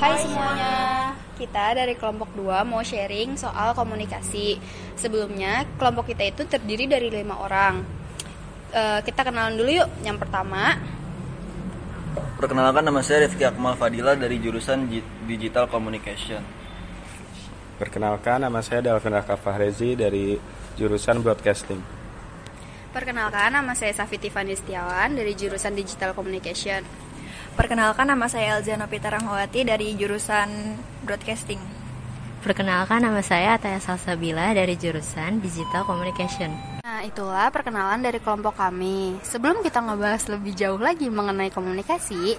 Hai semuanya, kita dari kelompok 2 mau sharing soal komunikasi. Sebelumnya, kelompok kita itu terdiri dari lima orang. E, kita kenalan dulu yuk. Yang pertama, Perkenalkan nama saya Rifki Akmal Fadila dari jurusan Digital Communication. Perkenalkan nama saya Dalvin Raka Fahrezi dari jurusan Broadcasting. Perkenalkan nama saya Safi Tiffany Setiawan dari jurusan Digital Communication. Perkenalkan nama saya Elza Novita Rahmawati dari jurusan Broadcasting. Perkenalkan nama saya Ataya Salsabila dari jurusan Digital Communication. Nah, itulah perkenalan dari kelompok kami. Sebelum kita ngebahas lebih jauh lagi mengenai komunikasi,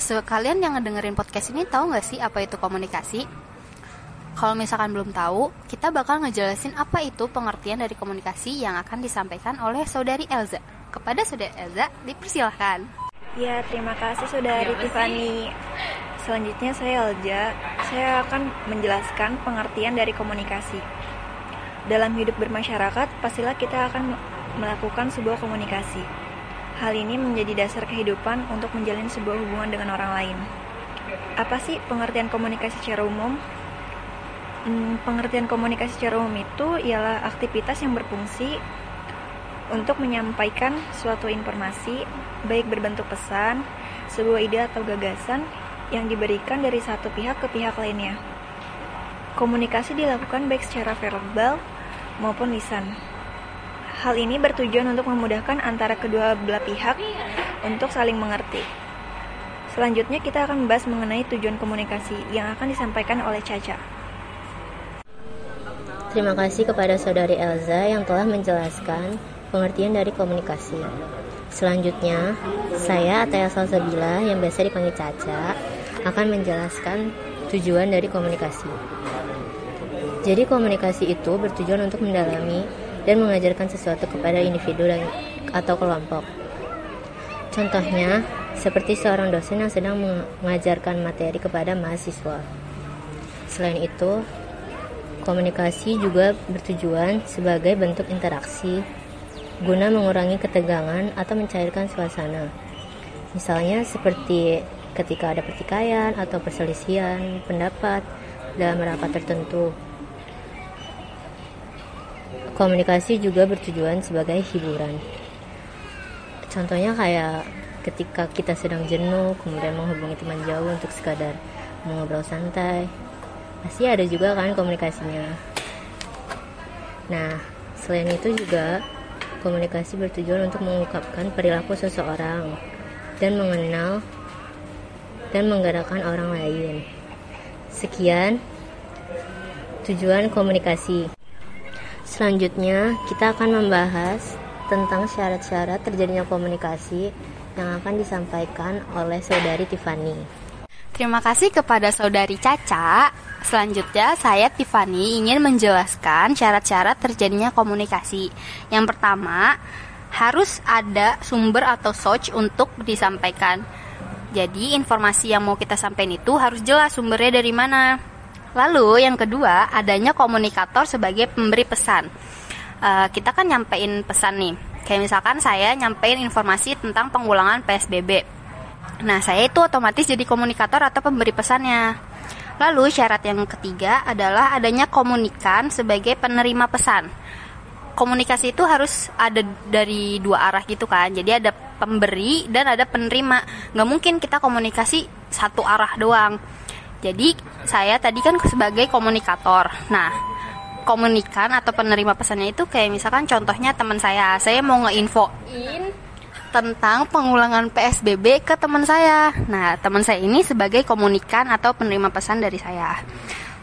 sekalian yang ngedengerin podcast ini tahu nggak sih apa itu komunikasi? Kalau misalkan belum tahu, kita bakal ngejelasin apa itu pengertian dari komunikasi yang akan disampaikan oleh saudari Elza. Kepada saudari Elza, dipersilahkan. Ya, terima kasih saudari Tiffany. Selanjutnya saya Elza. Saya akan menjelaskan pengertian dari komunikasi. Dalam hidup bermasyarakat, pastilah kita akan melakukan sebuah komunikasi. Hal ini menjadi dasar kehidupan untuk menjalin sebuah hubungan dengan orang lain. Apa sih pengertian komunikasi secara umum? Hmm, pengertian komunikasi secara umum itu ialah aktivitas yang berfungsi untuk menyampaikan suatu informasi, baik berbentuk pesan, sebuah ide atau gagasan yang diberikan dari satu pihak ke pihak lainnya. Komunikasi dilakukan baik secara verbal maupun lisan. Hal ini bertujuan untuk memudahkan antara kedua belah pihak untuk saling mengerti. Selanjutnya kita akan membahas mengenai tujuan komunikasi yang akan disampaikan oleh Caca. Terima kasih kepada saudari Elza yang telah menjelaskan pengertian dari komunikasi. Selanjutnya, saya Ataya Salsabila yang biasa dipanggil Caca akan menjelaskan tujuan dari komunikasi. Jadi komunikasi itu bertujuan untuk mendalami dan mengajarkan sesuatu kepada individu dan atau kelompok. Contohnya, seperti seorang dosen yang sedang mengajarkan materi kepada mahasiswa. Selain itu, Komunikasi juga bertujuan sebagai bentuk interaksi guna mengurangi ketegangan atau mencairkan suasana. Misalnya seperti ketika ada pertikaian atau perselisihan pendapat dalam rapat tertentu. Komunikasi juga bertujuan sebagai hiburan. Contohnya kayak ketika kita sedang jenuh, kemudian menghubungi teman jauh untuk sekadar mengobrol santai, pasti ada juga kan komunikasinya nah selain itu juga komunikasi bertujuan untuk mengungkapkan perilaku seseorang dan mengenal dan menggerakkan orang lain sekian tujuan komunikasi selanjutnya kita akan membahas tentang syarat-syarat terjadinya komunikasi yang akan disampaikan oleh saudari Tiffany. Terima kasih kepada saudari Caca. Selanjutnya, saya Tiffany ingin menjelaskan syarat-syarat terjadinya komunikasi. Yang pertama, harus ada sumber atau source untuk disampaikan. Jadi, informasi yang mau kita sampaikan itu harus jelas sumbernya dari mana. Lalu, yang kedua, adanya komunikator sebagai pemberi pesan. Uh, kita kan nyampein pesan nih. Kayak misalkan saya nyampein informasi tentang pengulangan PSBB Nah, saya itu otomatis jadi komunikator atau pemberi pesannya. Lalu syarat yang ketiga adalah adanya komunikan sebagai penerima pesan. Komunikasi itu harus ada dari dua arah gitu kan. Jadi ada pemberi dan ada penerima. Nggak mungkin kita komunikasi satu arah doang. Jadi saya tadi kan sebagai komunikator. Nah, komunikan atau penerima pesannya itu kayak misalkan contohnya teman saya, saya mau ngeinfoin tentang pengulangan PSBB ke teman saya. Nah, teman saya ini sebagai komunikan atau penerima pesan dari saya.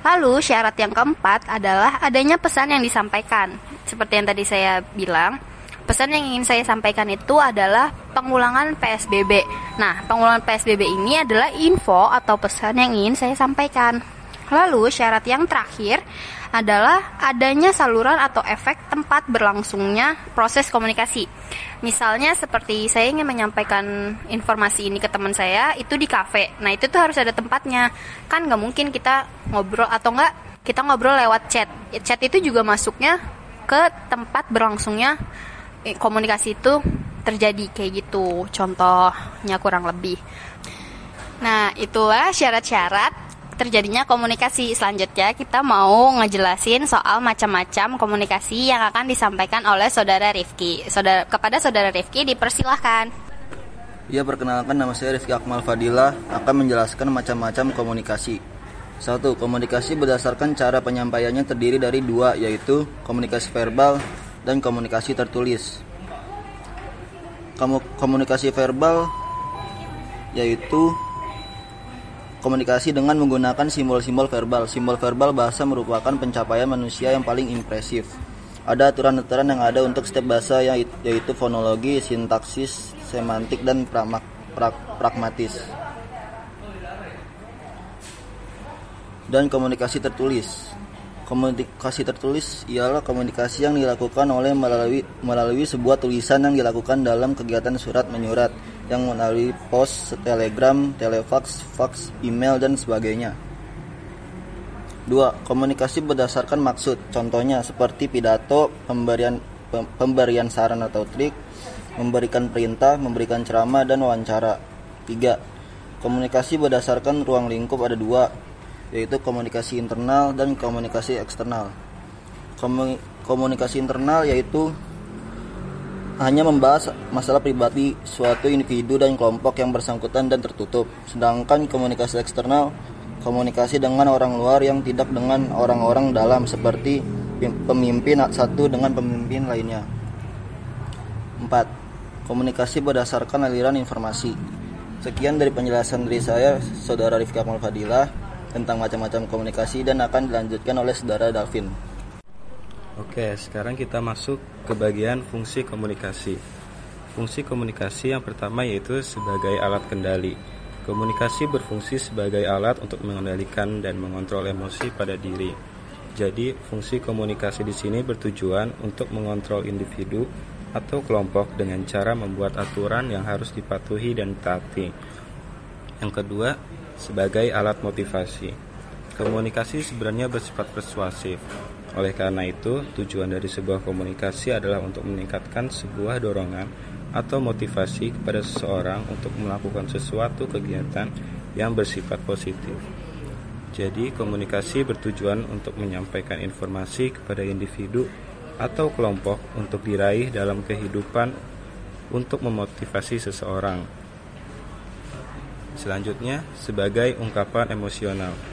Lalu syarat yang keempat adalah adanya pesan yang disampaikan. Seperti yang tadi saya bilang, pesan yang ingin saya sampaikan itu adalah pengulangan PSBB. Nah, pengulangan PSBB ini adalah info atau pesan yang ingin saya sampaikan. Lalu syarat yang terakhir adalah adanya saluran atau efek tempat berlangsungnya proses komunikasi. Misalnya seperti saya ingin menyampaikan informasi ini ke teman saya itu di kafe. Nah itu tuh harus ada tempatnya. Kan nggak mungkin kita ngobrol atau nggak kita ngobrol lewat chat. Chat itu juga masuknya ke tempat berlangsungnya komunikasi itu terjadi kayak gitu. Contohnya kurang lebih. Nah, itulah syarat-syarat terjadinya komunikasi. Selanjutnya kita mau ngejelasin soal macam-macam komunikasi yang akan disampaikan oleh saudara Rifki. Saudara kepada saudara Rifki dipersilahkan. Ya perkenalkan nama saya Rifki Akmal Fadila akan menjelaskan macam-macam komunikasi. Satu, komunikasi berdasarkan cara penyampaiannya terdiri dari dua, yaitu komunikasi verbal dan komunikasi tertulis. Kamu komunikasi verbal yaitu komunikasi dengan menggunakan simbol-simbol verbal. Simbol verbal bahasa merupakan pencapaian manusia yang paling impresif. Ada aturan-aturan yang ada untuk setiap bahasa yaitu fonologi, sintaksis, semantik, dan pramak, prak, pragmatis. Dan komunikasi tertulis. Komunikasi tertulis ialah komunikasi yang dilakukan oleh melalui melalui sebuah tulisan yang dilakukan dalam kegiatan surat menyurat yang melalui pos, telegram, telefax, fax, email dan sebagainya. 2. Komunikasi berdasarkan maksud. Contohnya seperti pidato, pemberian pemberian saran atau trik, memberikan perintah, memberikan ceramah dan wawancara. 3. Komunikasi berdasarkan ruang lingkup ada dua, yaitu komunikasi internal dan komunikasi eksternal. Komunikasi internal yaitu hanya membahas masalah pribadi suatu individu dan kelompok yang bersangkutan dan tertutup. Sedangkan komunikasi eksternal komunikasi dengan orang luar yang tidak dengan orang-orang dalam seperti pemimpin satu dengan pemimpin lainnya. 4. Komunikasi berdasarkan aliran informasi. Sekian dari penjelasan dari saya, Saudara Rifka Amal Fadilah tentang macam-macam komunikasi dan akan dilanjutkan oleh saudara Davin. Oke, sekarang kita masuk ke bagian fungsi komunikasi. Fungsi komunikasi yang pertama yaitu sebagai alat kendali. Komunikasi berfungsi sebagai alat untuk mengendalikan dan mengontrol emosi pada diri. Jadi, fungsi komunikasi di sini bertujuan untuk mengontrol individu atau kelompok dengan cara membuat aturan yang harus dipatuhi dan ditaati. Yang kedua, sebagai alat motivasi. Komunikasi sebenarnya bersifat persuasif. Oleh karena itu, tujuan dari sebuah komunikasi adalah untuk meningkatkan sebuah dorongan atau motivasi kepada seseorang untuk melakukan sesuatu kegiatan yang bersifat positif. Jadi, komunikasi bertujuan untuk menyampaikan informasi kepada individu atau kelompok untuk diraih dalam kehidupan untuk memotivasi seseorang Selanjutnya, sebagai ungkapan emosional.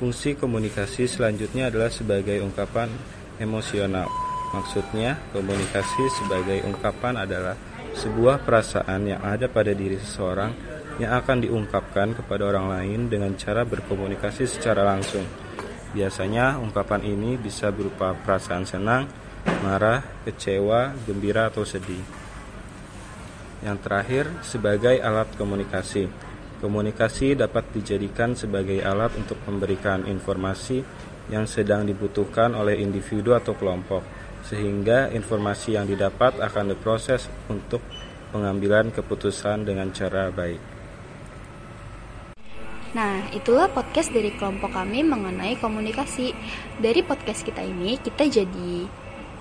Fungsi komunikasi selanjutnya adalah sebagai ungkapan emosional. Maksudnya, komunikasi sebagai ungkapan adalah sebuah perasaan yang ada pada diri seseorang yang akan diungkapkan kepada orang lain dengan cara berkomunikasi secara langsung. Biasanya, ungkapan ini bisa berupa perasaan senang, marah, kecewa, gembira, atau sedih. Yang terakhir, sebagai alat komunikasi. Komunikasi dapat dijadikan sebagai alat untuk memberikan informasi yang sedang dibutuhkan oleh individu atau kelompok, sehingga informasi yang didapat akan diproses untuk pengambilan keputusan dengan cara baik. Nah, itulah podcast dari kelompok kami mengenai komunikasi. Dari podcast kita ini, kita jadi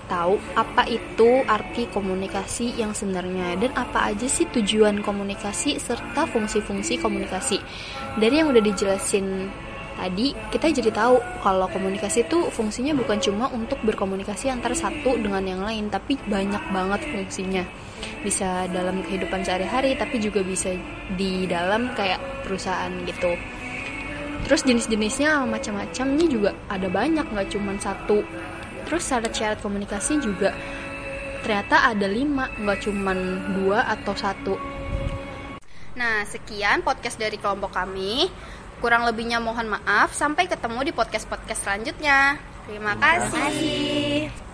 tahu apa itu arti komunikasi yang sebenarnya dan apa aja sih tujuan komunikasi serta fungsi-fungsi komunikasi. Dari yang udah dijelasin tadi, kita jadi tahu kalau komunikasi itu fungsinya bukan cuma untuk berkomunikasi antara satu dengan yang lain, tapi banyak banget fungsinya. Bisa dalam kehidupan sehari-hari, tapi juga bisa di dalam kayak perusahaan gitu. Terus jenis-jenisnya macam-macamnya juga ada banyak, nggak cuma satu terus syarat-syarat komunikasi juga. Ternyata ada lima nggak cuma dua atau satu. Nah sekian podcast dari kelompok kami. Kurang lebihnya mohon maaf. Sampai ketemu di podcast podcast selanjutnya. Terima kasih.